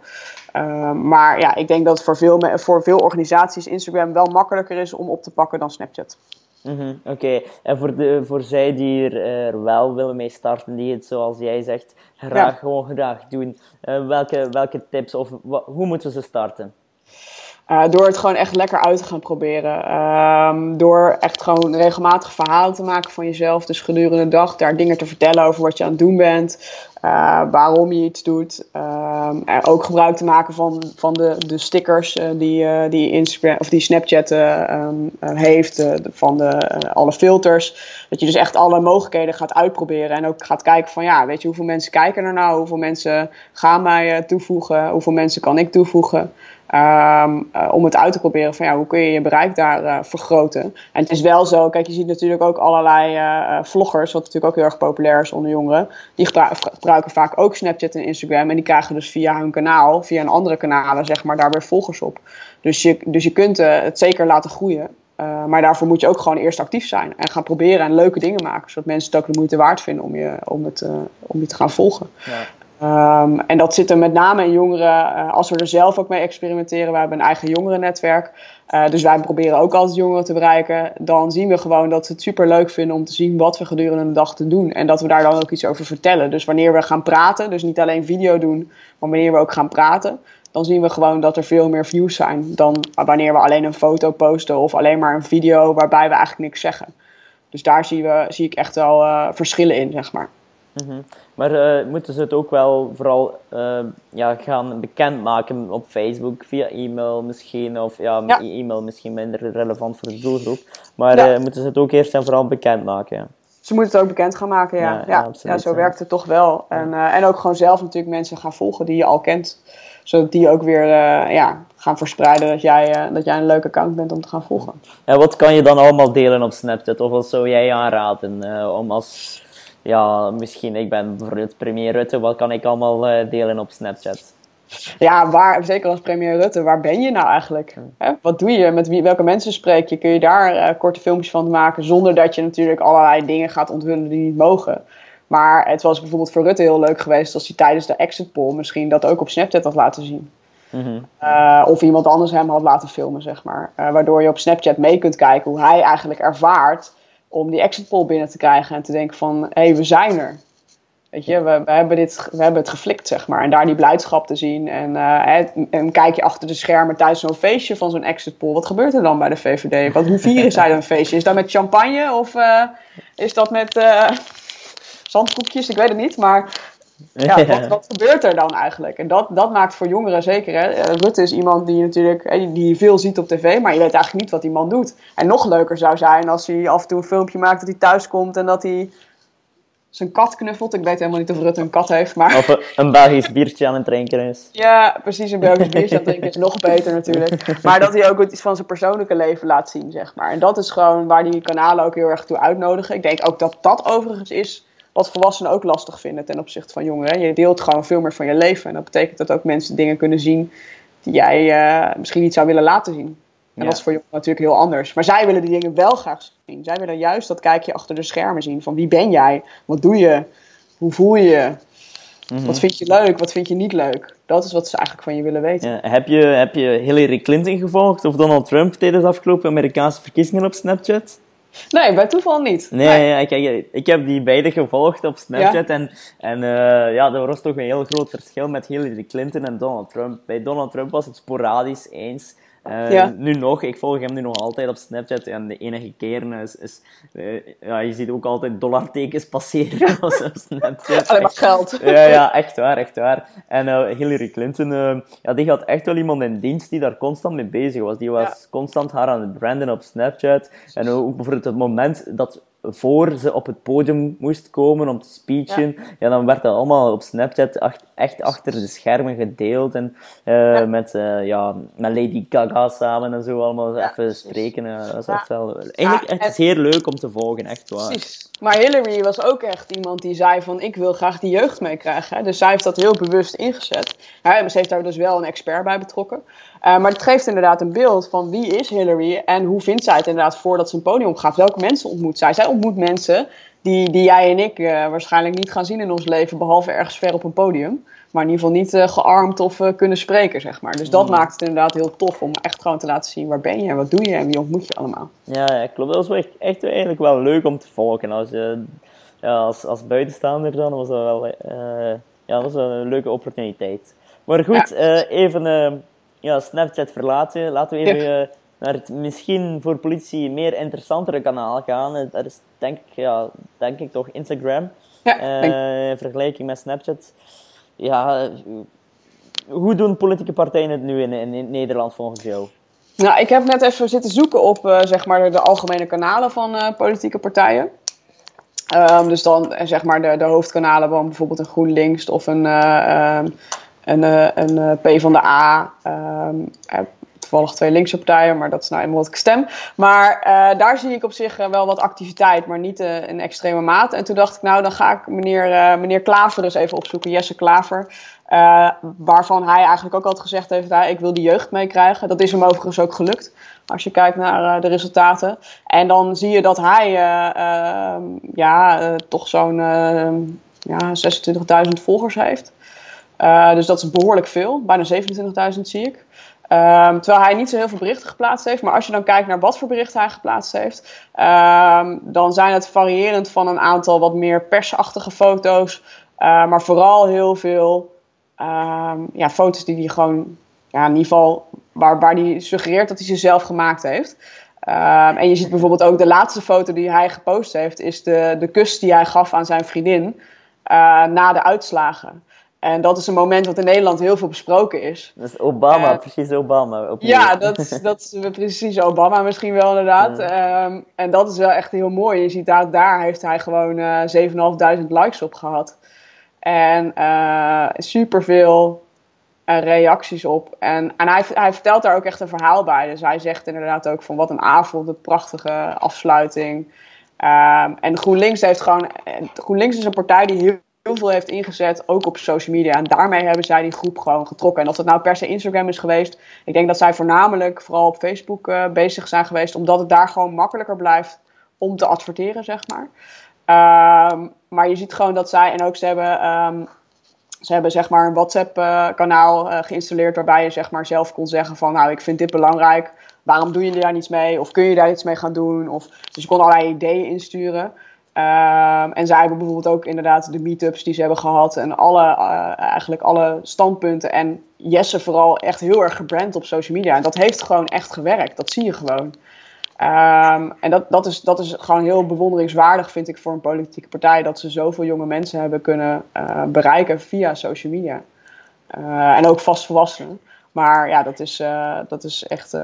Ehm, maar ja, ik denk dat voor veel, voor veel organisaties Instagram wel makkelijker is om op te pakken dan Snapchat. Mm Oké, en voor, de, voor zij die er, wel willen mee starten, die het zoals jij zegt, graag gewoon graag doen, uh, welke, welke tips of hoe moeten ze starten? Uh, door het gewoon echt lekker uit te gaan proberen. Um, door echt gewoon regelmatig verhalen te maken van jezelf. Dus gedurende de dag daar dingen te vertellen over wat je aan het doen bent. Uh, waarom je iets doet. Um, ook gebruik te maken van, van de, de stickers uh, die, die, Instagram, of die Snapchat um, heeft. van de, alle filters. Dat je dus echt alle mogelijkheden gaat uitproberen. En ook gaat kijken van ja, weet je hoeveel mensen kijken er nou? Hoeveel mensen gaan mij toevoegen? Hoeveel mensen kan ik toevoegen? Um, uh, om het uit te proberen van ja, hoe kun je je bereik daar uh, vergroten. En het is wel zo, kijk, je ziet natuurlijk ook allerlei uh, vloggers, wat natuurlijk ook heel erg populair is onder jongeren. Die gebruiken vaak ook Snapchat en Instagram. En die krijgen dus via hun kanaal, via een andere kanalen, zeg maar, daar weer volgers op. Dus je, dus je kunt het zeker laten groeien. maar daarvoor moet je ook gewoon eerst actief zijn. En gaan proberen en leuke dingen maken. Zodat mensen het ook de moeite waard vinden om je, om het, om je te gaan volgen. Ja. Um, en dat zit er met name in jongeren, uh, als we er zelf ook mee experimenteren. We hebben een eigen jongerennetwerk. Uh, dus wij proberen ook altijd jongeren te bereiken. Dan zien we gewoon dat ze het super leuk vinden om te zien wat we gedurende de dag te doen. En dat we daar dan ook iets over vertellen. Dus wanneer we gaan praten, dus niet alleen video doen, maar wanneer we ook gaan praten. Dan zien we gewoon dat er veel meer views zijn dan wanneer we alleen een foto posten of alleen maar een video waarbij we eigenlijk niks zeggen. Dus daar zie, we, zie ik echt wel uh, verschillen in, zeg maar. Mm Maar uh, moeten ze het ook wel vooral uh, ja, gaan bekendmaken op Facebook via e-mail misschien? Of ja, ja. e-mail misschien minder relevant voor de doelgroep. Maar ja. uh, moeten ze het ook eerst en vooral bekendmaken? Ja. Ze moeten het ook bekend gaan maken, ja. Ja, ja zo werkt het toch wel. En, en ook gewoon zelf natuurlijk mensen gaan volgen die je al kent. Zodat die ook weer ja, gaan verspreiden dat jij, dat jij een leuke account bent om te gaan volgen. En wat kan je dan allemaal delen op Snapchat? Of wat zou jij aanraden om als ja, misschien ik ben bijvoorbeeld premier Rutte, wat kan ik allemaal uh, delen op Snapchat? Ja, waar, zeker als premier Rutte, waar ben je nou eigenlijk? Hè? Wat doe je? Met wie, welke mensen spreek je? Kun je daar uh, korte filmpjes van maken zonder dat je natuurlijk allerlei dingen gaat onthullen die niet mogen? Maar het was bijvoorbeeld voor Rutte heel leuk geweest als hij tijdens de exit poll misschien dat ook op Snapchat had laten zien. Mm -hmm. uh, of iemand anders hem had laten filmen, zeg maar. Uh, waardoor je op Snapchat mee kunt kijken hoe hij eigenlijk ervaart om die exit poll binnen te krijgen en te denken van, hé, hey, we zijn er. Weet je, we, we, hebben dit, we hebben het geflikt, zeg maar. En daar die blijdschap te zien. En uh, een kijkje achter de schermen tijdens zo'n feestje van zo'n exit poll. Wat gebeurt er dan bij de VVD? Wat, hoe vieren zij een feestje? Is dat met champagne of uh, is dat met uh, zandkoekjes? Ik weet het niet. Maar ja, wat, wat, gebeurt er dan eigenlijk? En dat, dat maakt voor jongeren zeker. Hè? Rutte is iemand die natuurlijk die veel ziet op tv, maar je weet eigenlijk niet wat die man doet. En nog leuker zou zijn als hij af en toe een filmpje maakt dat hij thuis komt en dat hij zijn kat knuffelt. Ik weet helemaal niet of Rutte een kat heeft, maar... Of een Belgisch biertje aan het drinken is. Ja, precies, een Belgisch biertje aan het drinken is nog beter natuurlijk. Maar dat hij ook iets van zijn persoonlijke leven laat zien, zeg maar. En dat is gewoon waar die kanalen ook heel erg toe uitnodigen. Ik denk ook dat dat overigens is wat volwassenen ook lastig vinden ten opzichte van jongeren. Je deelt gewoon veel meer van je leven. En dat betekent dat ook mensen dingen kunnen zien die jij uh, misschien niet zou willen laten zien. En dat is voor jongeren natuurlijk heel anders. Maar zij willen die dingen wel graag zien. Zij willen juist dat kijkje achter de schermen zien. Van wie ben jij? Wat doe je? Hoe voel je je? Mhm. Wat vind je leuk? Wat vind je niet leuk? Dat is wat ze eigenlijk van je willen weten. Ja, heb, je, heb je Hillary Clinton gevolgd of Donald Trump tijdens de afgelopen Amerikaanse verkiezingen op Snapchat? Nee, bij toeval niet. Nee, nee. kijk, ik heb die beide gevolgd op Snapchat. En, en uh, ja, er was toch een heel groot verschil met Hillary Clinton en Donald Trump. Bij Donald Trump was het sporadisch eens. Uh, Nu nog, ik volg hem nu nog altijd op Snapchat. En de enige keren is, is uh, ja, je ziet ook altijd dollartekens passeren op Snapchat. Alleen maar geld. Ja, ja, echt waar, echt waar. En uh, Hillary Clinton, ja, die had echt wel iemand in dienst die daar constant mee bezig was. Die was ja. constant haar aan het branden op Snapchat. En ook bijvoorbeeld het moment dat voor ze op het podium moest komen om te speechen, ja. dan werd dat allemaal op Snapchat echt achter de schermen gedeeld. En ja. Met, uh, ja, met Lady Gaga samen en zo allemaal even spreken. Uh, dat is echt wel... Eigenlijk echt heel leuk om te volgen, echt waar. Precies. Maar Hillary was ook echt iemand die zei van, ik wil graag die jeugd meekrijgen. Dus zij heeft dat heel bewust ingezet. Ja, ze heeft daar dus wel een expert bij betrokken. Uh, maar het geeft inderdaad een beeld van wie is Hillary en hoe vindt zij het inderdaad voordat ze een podium opgaat. Welke mensen ontmoet zij? Zij ontmoet mensen die, die jij en ik uh, waarschijnlijk niet gaan zien in ons leven, behalve ergens ver op een podium. Maar in ieder geval niet uh, gearmd of kunnen spreken, zeg maar. Dus dat mm. maakt het inderdaad heel tof om echt gewoon te laten zien waar ben je en wat doe je en wie ontmoet je allemaal. Ja, ja klopt. Dat was echt, echt eigenlijk wel leuk om te volgen. Als, je, ja, als, als buitenstaander dan was dat wel ja, dat was een leuke opportuniteit. Maar goed, ja. even ja, Snapchat verlaten. Laten we even uh, naar het misschien voor politie meer interessantere kanaal gaan. Eh, dat is denk ik, ja, denk ik toch Instagram. Ja, uh, in vergelijking met Snapchat. Ja, hoe doen politieke partijen het nu in, in, in Nederland volgens jou? Nou, ik heb net even zitten zoeken op uh, zeg maar de algemene kanalen van uh, politieke partijen. Um, dus dan zeg maar de, de hoofdkanalen van bijvoorbeeld een GroenLinks of een, uh, een, eh, eh, P van de A. Um, toevallig twee linkse partijen, maar dat is nou eenmaal wat ik stem. Maar daar zie ik op zich wel wat activiteit, maar niet uh, in extreme mate. En toen dacht ik, nou, dan ga ik meneer, meneer Klaver dus even opzoeken, Jesse Klaver. waarvan hij eigenlijk ook altijd gezegd heeft, nou, ik wil die jeugd meekrijgen. Dat is hem overigens ook gelukt, als je kijkt naar de resultaten. En dan zie je dat hij ehm, ja, toch zo'n ja, 26.000 volgers heeft. Uh, dus dat is behoorlijk veel, bijna 27.000 zie ik. Um, terwijl hij niet zo heel veel berichten geplaatst heeft. Maar als je dan kijkt naar wat voor berichten hij geplaatst heeft, um, dan zijn het variërend van een aantal wat meer persachtige foto's. Uh, maar vooral heel veel um, ja, foto's die hij gewoon, ja, in ieder geval, waar, waar hij suggereert dat hij ze zelf gemaakt heeft. en je ziet bijvoorbeeld ook de laatste foto die hij gepost heeft, is de, de kus die hij gaf aan zijn vriendin uh, na de uitslagen. En dat is een moment wat in Nederland heel veel besproken is. Dat is Obama, uh, precies Obama. Opnieuw. Ja, dat, dat is precies Obama misschien wel inderdaad. Um, en dat is wel echt heel mooi. Je ziet daar, daar heeft hij gewoon uh, 7.500 likes op gehad. En uh, superveel uh, reacties op. En, en hij, hij vertelt daar ook echt een verhaal bij. Dus hij zegt inderdaad ook van wat een avond, een prachtige afsluiting. Um, en GroenLinks heeft gewoon... GroenLinks is een partij die heel heel veel heeft ingezet, ook op social media. En daarmee hebben zij die groep gewoon getrokken. En of dat nou per se Instagram is geweest, ik denk dat zij voornamelijk vooral op Facebook uh, bezig zijn geweest, omdat het daar gewoon makkelijker blijft om te adverteren, zeg maar. Um, maar je ziet gewoon dat zij, en ook ze hebben, um, ze hebben zeg maar een WhatsApp-kanaal uh, geïnstalleerd, waarbij je zeg maar zelf kon zeggen van, nou, ik vind dit belangrijk. Waarom doen jullie daar niets mee? Of kun je daar iets mee gaan doen? Of, dus je kon allerlei ideeën insturen. Ehm, en zij hebben bijvoorbeeld ook inderdaad de meetups die ze hebben gehad en alle, eh, eigenlijk alle standpunten. En Jesse vooral echt heel erg gebrand op social media. En dat heeft gewoon echt gewerkt. Dat zie je gewoon. Ehm, en dat, dat, is, dat is gewoon heel bewonderingswaardig, vind ik, voor een politieke partij. Dat ze zoveel jonge mensen hebben kunnen uh, bereiken via social media. Uh, en ook vastvolwassenen. Maar ja, dat is, dat is echt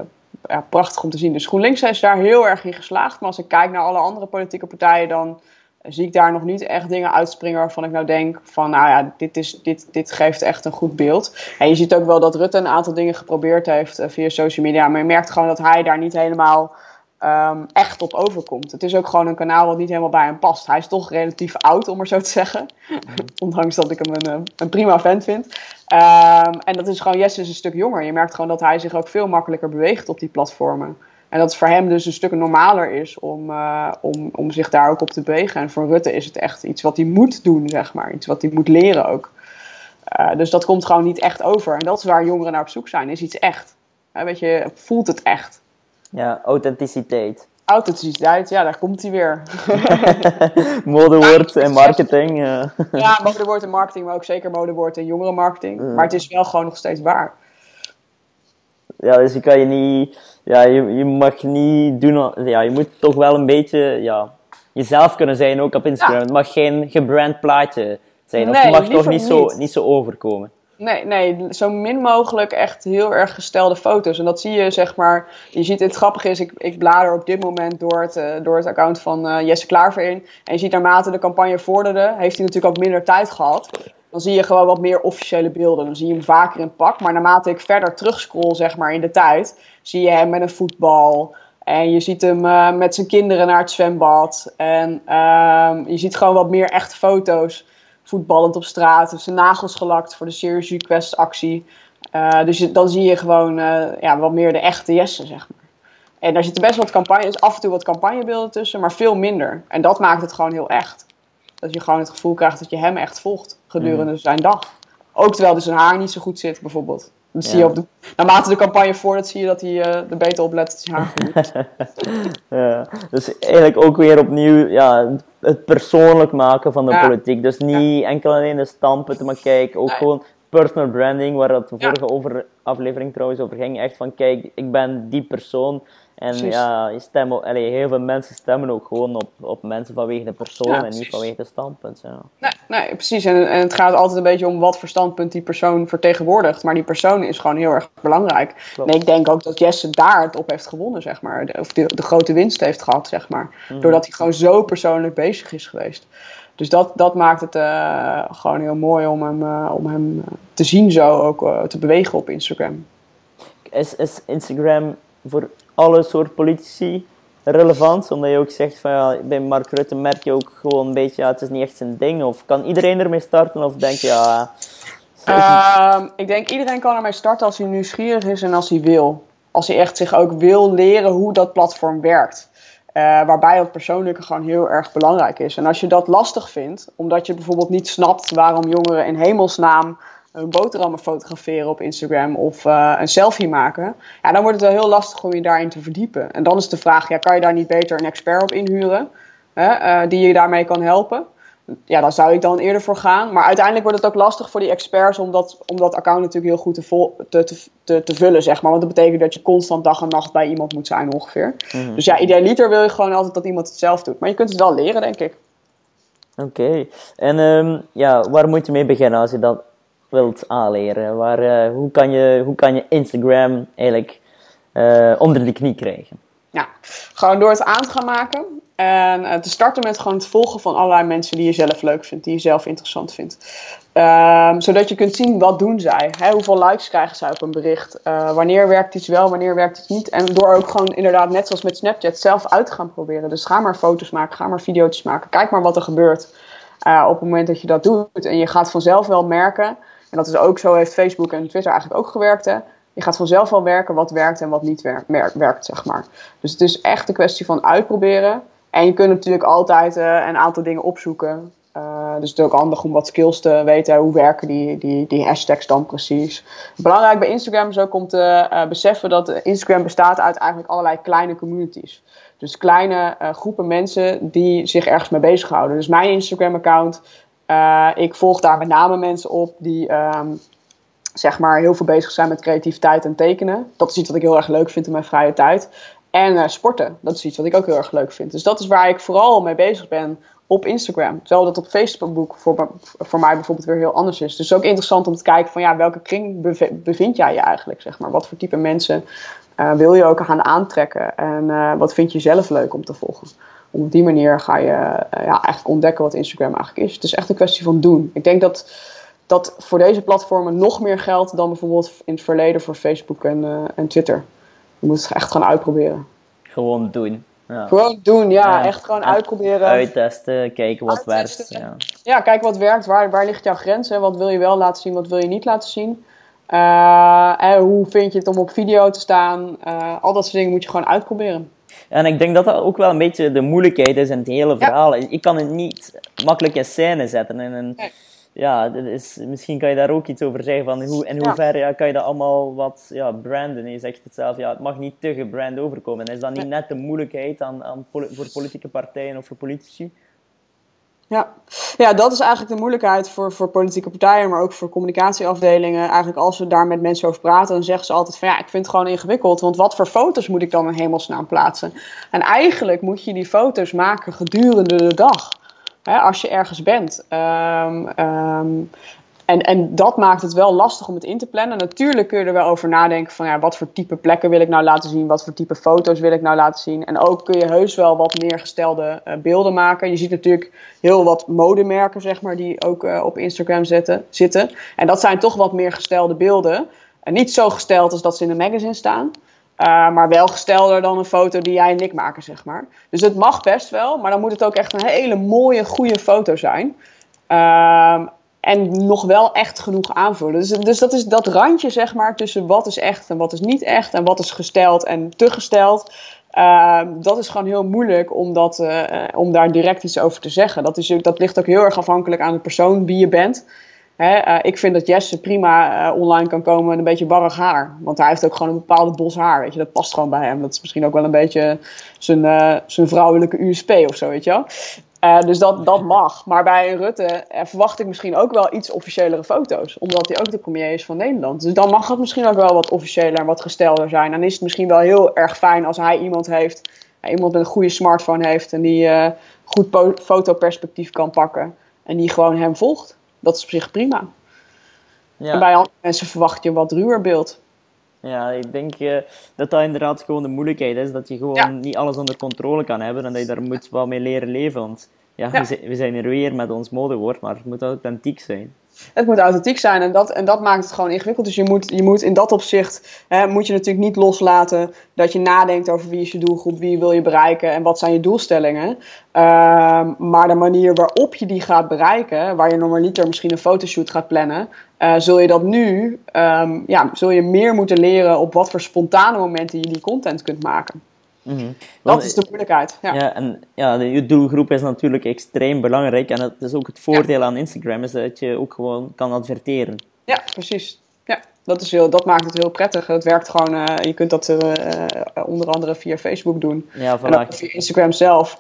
ja, prachtig om te zien. Dus GroenLinks is daar heel erg in geslaagd. Maar als ik kijk naar alle andere politieke partijen, dan zie ik daar nog niet echt dingen uitspringen waarvan ik nou denk van, nou ja, dit, is, dit, dit geeft echt een goed beeld. En je ziet ook wel dat Rutte een aantal dingen geprobeerd heeft via social media. Maar je merkt gewoon dat hij daar niet helemaal um, echt op overkomt. Het is ook gewoon een kanaal wat niet helemaal bij hem past. Hij is toch relatief oud, om maar zo te zeggen. Ondanks dat ik hem een, eh, een prima vent vind. Um, en dat is gewoon, Jesse is een stuk jonger. Je merkt gewoon dat hij zich ook veel makkelijker beweegt op die platformen. En dat het voor hem dus een stuk normaler is om, uh, om, om zich daar ook op te bewegen. En voor Rutte is het echt iets wat hij moet doen, zeg maar. Iets wat hij moet leren ook. Uh, dus dat komt gewoon niet echt over. En dat is waar jongeren naar op zoek zijn, is iets echt. Uh, weet je, voelt het echt. Ja, authenticiteit. Authenticiteit, ja, daar komt hij weer. modewoord en marketing. Ja, ja modewoord en marketing, maar ook zeker modewoord en jongerenmarketing. Mm. Maar het is wel gewoon nog steeds waar. Ja, dus je kan je niet, ja, je, je mag niet doen, ja, je moet toch wel een beetje, ja, jezelf kunnen zijn ook op Instagram. Ja. Het mag geen gebrand plaatje zijn, nee, of het mag toch niet zo, niet zo overkomen. Nee, nee, zo min mogelijk echt heel erg gestelde foto's. En dat zie je, zeg maar. Je ziet, het grappige is, ik, ik blader op dit moment door het, uh, door het account van uh, Jesse Klaver in. En je ziet naarmate de campagne vorderde, heeft hij natuurlijk ook minder tijd gehad. Dan zie je gewoon wat meer officiële beelden. Dan zie je hem vaker in pak. Maar naarmate ik verder terugscroll, zeg maar, in de tijd, zie je hem met een voetbal. En je ziet hem uh, met zijn kinderen naar het zwembad. En je ziet gewoon wat meer echte foto's voetballend op straat. Heeft zijn nagels gelakt voor de Serious Request actie. Uh, dus je, dan zie je gewoon uh, ja, wat meer de echte Jesse, zeg maar. En daar zitten best wat campagnes, af en toe wat campagnebeelden tussen, maar veel minder. En dat maakt het gewoon heel echt. Dat je gewoon het gevoel krijgt dat je hem echt volgt gedurende mm. zijn dag. Ook terwijl dus zijn haar niet zo goed zit, bijvoorbeeld. Ja. zie je op de, naarmate de campagne voordat zie je dat hij uh, er beter op let dat hij haar ja, dus eigenlijk ook weer opnieuw ja, het persoonlijk maken van de ja. politiek. Dus niet enkel alleen de standpunten, maar kijk, ook nee. gewoon personal branding, waar het de vorige over, aflevering trouwens over ging. Echt van, kijk, ik ben die persoon. En precies. ja, je stem, allee, heel veel mensen stemmen ook gewoon op, op mensen vanwege de persoon en niet vanwege de standpunt. Ja. Nee, nee, precies. En, en het gaat altijd een beetje om wat voor standpunt die persoon vertegenwoordigt. Maar die persoon is gewoon heel erg belangrijk. Klopt. Ik denk ook dat Jesse daar het op heeft gewonnen, zeg maar. De, of de, de grote winst heeft gehad, zeg maar. Mm. Doordat hij gewoon zo persoonlijk bezig is geweest. Dus dat, dat maakt het uh, gewoon heel mooi om hem, uh, om hem te zien zo ook uh, te bewegen op Instagram. Is, is Instagram voor alle soort politici relevant? Omdat je ook zegt van ja, bij Mark Rutte merk je ook gewoon een beetje, ja, het is niet echt zijn ding. Of kan iedereen ermee starten? Of denk je, ja. Uh, ik denk iedereen kan ermee starten als hij nieuwsgierig is en als hij wil. Als hij echt zich ook wil leren hoe dat platform werkt. Uh, waarbij het persoonlijke gewoon heel erg belangrijk is. En als je dat lastig vindt, omdat je bijvoorbeeld niet snapt waarom jongeren in hemelsnaam een boterhammen fotograferen op Instagram of uh, een selfie maken, ja, dan wordt het wel heel lastig om je daarin te verdiepen. En dan is de vraag, ja, kan je daar niet beter een expert op inhuren hè, uh, die je daarmee kan helpen? Ja, daar zou ik dan eerder voor gaan. Maar uiteindelijk wordt het ook lastig voor die experts om dat, om dat account natuurlijk heel goed te, vol, te, te, te, te vullen, zeg maar. Want dat betekent dat je constant dag en nacht bij iemand moet zijn ongeveer. Mm-hmm. Dus ja, idealiter wil je gewoon altijd dat iemand het zelf doet. Maar je kunt het wel leren, denk ik. Oké. Okay. En um, ja, waar moet je mee beginnen als je dat wilt aanleren? Waar, uh, hoe, kan je, hoe kan je Instagram eigenlijk uh, onder de knie krijgen? Ja, gewoon door het aan te gaan maken. En uh, te starten met gewoon het volgen van allerlei mensen die je zelf leuk vindt, die je zelf interessant vindt. Um, zodat je kunt zien wat doen zij. Hè? Hoeveel likes krijgen zij op een bericht? Uh, wanneer werkt iets wel, wanneer werkt het niet? En door ook gewoon inderdaad, net zoals met Snapchat, zelf uit te gaan proberen. Dus ga maar foto's maken, ga maar video's maken. Kijk maar wat er gebeurt uh, op het moment dat je dat doet. En je gaat vanzelf wel merken, en dat is ook zo, heeft Facebook en Twitter eigenlijk ook gewerkt. Hè? Je gaat vanzelf wel werken wat werkt en wat niet werkt, werkt, zeg maar. Dus het is echt een kwestie van uitproberen. En je kunt natuurlijk altijd uh, een aantal dingen opzoeken. Uh, dus het is ook handig om wat skills te weten. Hoe werken die, die, die hashtags dan precies? Belangrijk bij Instagram is ook om te uh, beseffen dat Instagram bestaat uit eigenlijk allerlei kleine communities. Dus kleine groepen mensen die zich ergens mee bezighouden. Dus mijn Instagram-account, ik volg daar met name mensen op die um, zeg maar heel veel bezig zijn met creativiteit en tekenen. Dat is iets wat ik heel erg leuk vind in mijn vrije tijd. En uh, sporten, dat is iets wat ik ook heel erg leuk vind. Dus dat is waar ik vooral mee bezig ben op Instagram. Terwijl dat op Facebook voor, voor mij bijvoorbeeld weer heel anders is. Dus ook interessant om te kijken van ja, welke kring bevind jij je eigenlijk, zeg maar. Wat voor type mensen uh, wil je ook gaan aantrekken? En uh, wat vind je zelf leuk om te volgen? Op die manier ga je ja, eigenlijk ontdekken wat Instagram eigenlijk is. Het is echt een kwestie van doen. Ik denk dat dat voor deze platformen nog meer geldt dan bijvoorbeeld in het verleden voor Facebook en, en Twitter. Je moet het echt gaan uitproberen. Gewoon doen. Ja. Gewoon doen, ja. Echt gewoon uitproberen. Uittesten, kijken wat werkt. Ja. ja, kijken wat werkt. Waar, waar ligt jouw grens? Hè? Wat wil je wel laten zien, wat wil je niet laten zien? Uh, hoe vind je het om op video te staan? Uh, al dat soort dingen moet je gewoon uitproberen. En ik denk dat dat ook wel een beetje de moeilijkheid is in het hele verhaal. Ik kan het niet makkelijk in scène zetten. En, en nee. Ja, is, misschien kan je daar ook iets over zeggen. Van hoe, in hoeverre ja. kan je dat allemaal wat ja, branden? Je zegt het zelf, ja, het mag niet te gebrand overkomen. Is dat niet net de moeilijkheid aan, aan, voor politieke partijen of voor politici? Ja. ja, dat is eigenlijk de moeilijkheid voor, voor politieke partijen, maar ook voor communicatieafdelingen. Eigenlijk als we daar met mensen over praten, dan zeggen ze altijd van ja, ik vind het gewoon ingewikkeld, want wat voor foto's moet ik dan in hemelsnaam plaatsen? En eigenlijk moet je die foto's maken gedurende de dag. Hè, als je ergens bent. Um, um, en, en dat maakt het wel lastig om het in te plannen. Natuurlijk kun je er wel over nadenken van ja, wat voor type plekken wil ik nou laten zien, wat voor type foto's wil ik nou laten zien. En ook kun je heus wel wat meer gestelde uh, beelden maken. Je ziet natuurlijk heel wat modemerken, zeg maar, die ook uh, op Instagram zetten, zitten. En dat zijn toch wat meer gestelde beelden. En niet zo gesteld als dat ze in een magazine staan. Uh, maar wel gestelder dan een foto die jij en ik maken, zeg maar. Dus het mag best wel, maar dan moet het ook echt een hele mooie, goede foto zijn. Uh, en nog wel echt genoeg aanvullen. Dus, dus dat is dat randje, zeg maar, tussen wat is echt en wat is niet echt. En wat is gesteld en te gesteld. Uh, dat is gewoon heel moeilijk om, dat, uh, om daar direct iets over te zeggen. Dat, is, dat ligt ook heel erg afhankelijk aan de persoon wie je bent. Uh, ik vind dat Jesse prima online kan komen met een beetje barrig haar. Want hij heeft ook gewoon een bepaalde bos haar. Weet je, dat past gewoon bij hem. Dat is misschien ook wel een beetje zijn, zijn vrouwelijke USP of zo, weet je wel. Dus dat, dat mag. Maar bij Rutte verwacht ik misschien ook wel iets officiëlere foto's. Omdat hij ook de premier is van Nederland. Dus dan mag het misschien ook wel wat officiëler en wat gestelder zijn. Dan is het misschien wel heel erg fijn als hij iemand heeft. Iemand met een goede smartphone heeft. En die goed fotoperspectief kan pakken. En die gewoon hem volgt. Dat is op zich prima. Ja. En bij andere mensen verwacht je een wat ruwer beeld. Ja, ik denk uh, dat dat inderdaad gewoon de moeilijkheid is. Dat je gewoon ja. niet alles onder controle kan hebben en dat je daar moet wel mee leren leven. Want ja, ja. We, zijn er weer met ons modewoord, maar het moet authentiek zijn. Het moet authentiek zijn en dat, en dat maakt het gewoon ingewikkeld. Dus je moet, je moet in dat opzicht, hè, moet je natuurlijk niet loslaten dat je nadenkt over wie is je doelgroep, wie wil je bereiken en wat zijn je doelstellingen. Uh, maar de manier waarop je die gaat bereiken, waar je normaliter misschien een fotoshoot gaat plannen, uh, zul je dat nu, um, ja, zul je meer moeten leren op wat voor spontane momenten je die content kunt maken. Mm -hmm. Dat is de moeilijkheid. Ja. ja, en ja, je doelgroep is natuurlijk extreem belangrijk. En dat is ook het voordeel ja. aan Instagram, is dat je ook gewoon kan adverteren. Ja, precies. Ja, dat, is heel, dat maakt het heel prettig. Het werkt gewoon, uh, je kunt dat uh, onder andere via Facebook doen. Ja, en ook via Instagram zelf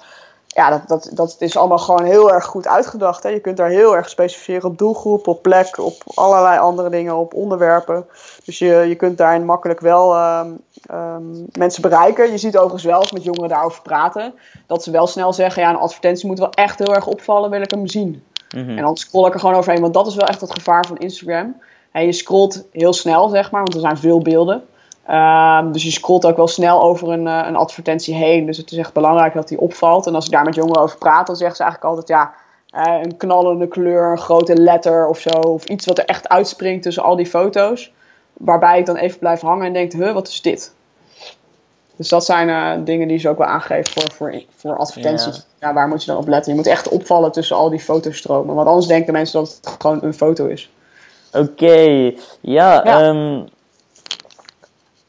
ja, dat, dat, dat is allemaal gewoon heel erg goed uitgedacht. Hè. Je kunt daar heel erg specificeren op doelgroep, op plek, op allerlei andere dingen, op onderwerpen. Dus je, je kunt daarin makkelijk wel um, um, mensen bereiken. Je ziet overigens wel als met jongeren daarover praten, dat ze wel snel zeggen, ja, een advertentie moet wel echt heel erg opvallen, wil ik hem zien. Mm -hmm. En dan scroll ik er gewoon overheen, want dat is wel echt het gevaar van Instagram. En je scrolt heel snel, zeg maar, want er zijn veel beelden. Um, dus je scrolt ook wel snel over een, uh, een, advertentie heen. Dus het is echt belangrijk dat die opvalt. En als ik daar met jongeren over praat, dan zeggen ze eigenlijk altijd ja. Uh, een knallende kleur, een grote letter of zo. Of iets wat er echt uitspringt tussen al die foto's. Waarbij ik dan even blijf hangen en denk, huh, wat is dit? Dus dat zijn uh, dingen die ze ook wel aangeven voor, voor, voor advertenties. Ja. ja. waar moet je dan op letten? Je moet echt opvallen tussen al die fotostromen. Want anders denken mensen dat het gewoon een foto is. Oké, okay. ja. ja. Um,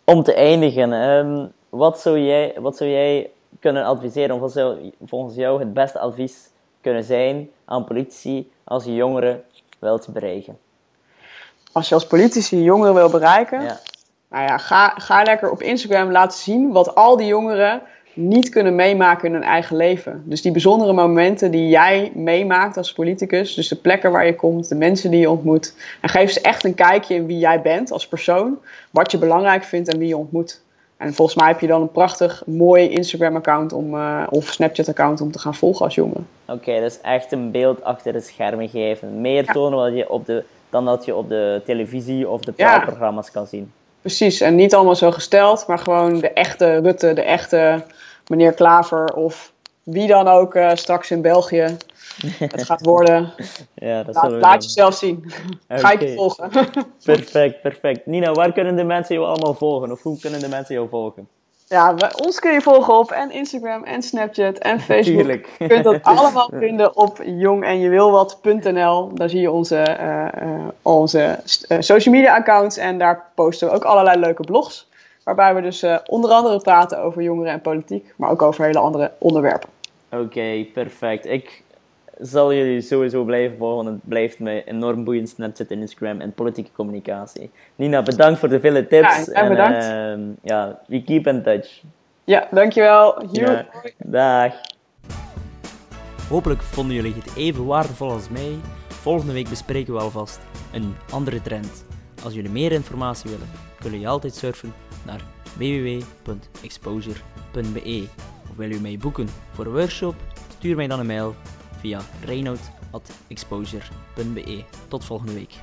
om te eindigen, um, wat, zou jij, wat zou jij kunnen adviseren, of wat zou volgens jou het beste advies kunnen zijn aan politici als je jongeren wilt bereiken? Als je als politici jongeren wil bereiken, ja. nou ja, ga, ga lekker op Instagram laten zien wat al die jongeren niet kunnen meemaken in hun eigen leven. Dus die bijzondere momenten die jij meemaakt als politicus, dus de plekken waar je komt, de mensen die je ontmoet, en geef ze echt een kijkje in wie jij bent als persoon, wat je belangrijk vindt en wie je ontmoet. En volgens mij heb je dan een prachtig, mooi Instagram-account om, uh, of Snapchat-account om te gaan volgen als jongen. Oké, dus echt een beeld achter de schermen geven. Meer tonen wat je op de, dan dat je op de televisie of de praatprogramma's kan zien. Precies, en niet allemaal zo gesteld, maar gewoon de echte Rutte, de echte meneer Klaver of wie dan ook uh, straks in België het gaat worden. Ja, dat laat, laat jezelf zien. Ga ik je volgen. perfect, perfect. Nina, waar kunnen de mensen jou allemaal volgen? Of hoe kunnen de mensen jou volgen? Ja, ons kun je volgen op en Instagram en Snapchat en Facebook. Tuurlijk. Je kunt dat allemaal vinden op jongenjewilwat.nl. Daar zie je onze, uh, onze social media accounts en daar posten we ook allerlei leuke blogs. Waarbij we dus onder andere praten over jongeren en politiek, maar ook over hele andere onderwerpen. Oké, perfect. Ik zal jullie sowieso blijven volgen, want het blijft me enorm boeiend Snapchat en Instagram en politieke communicatie. Nina, bedankt voor de vele tips. Ja, en bedankt. Uh, ja, we keep in touch. Ja, dankjewel. Ja, dag. Hopelijk vonden jullie het even waardevol als mij. Volgende week bespreken we alvast een andere trend. Als jullie meer informatie willen, kunnen jullie altijd surfen naar www.exposure.be. Of wil je mij boeken voor een workshop? Stuur mij dan een mail via reinoud.exposure.be. Tot volgende week.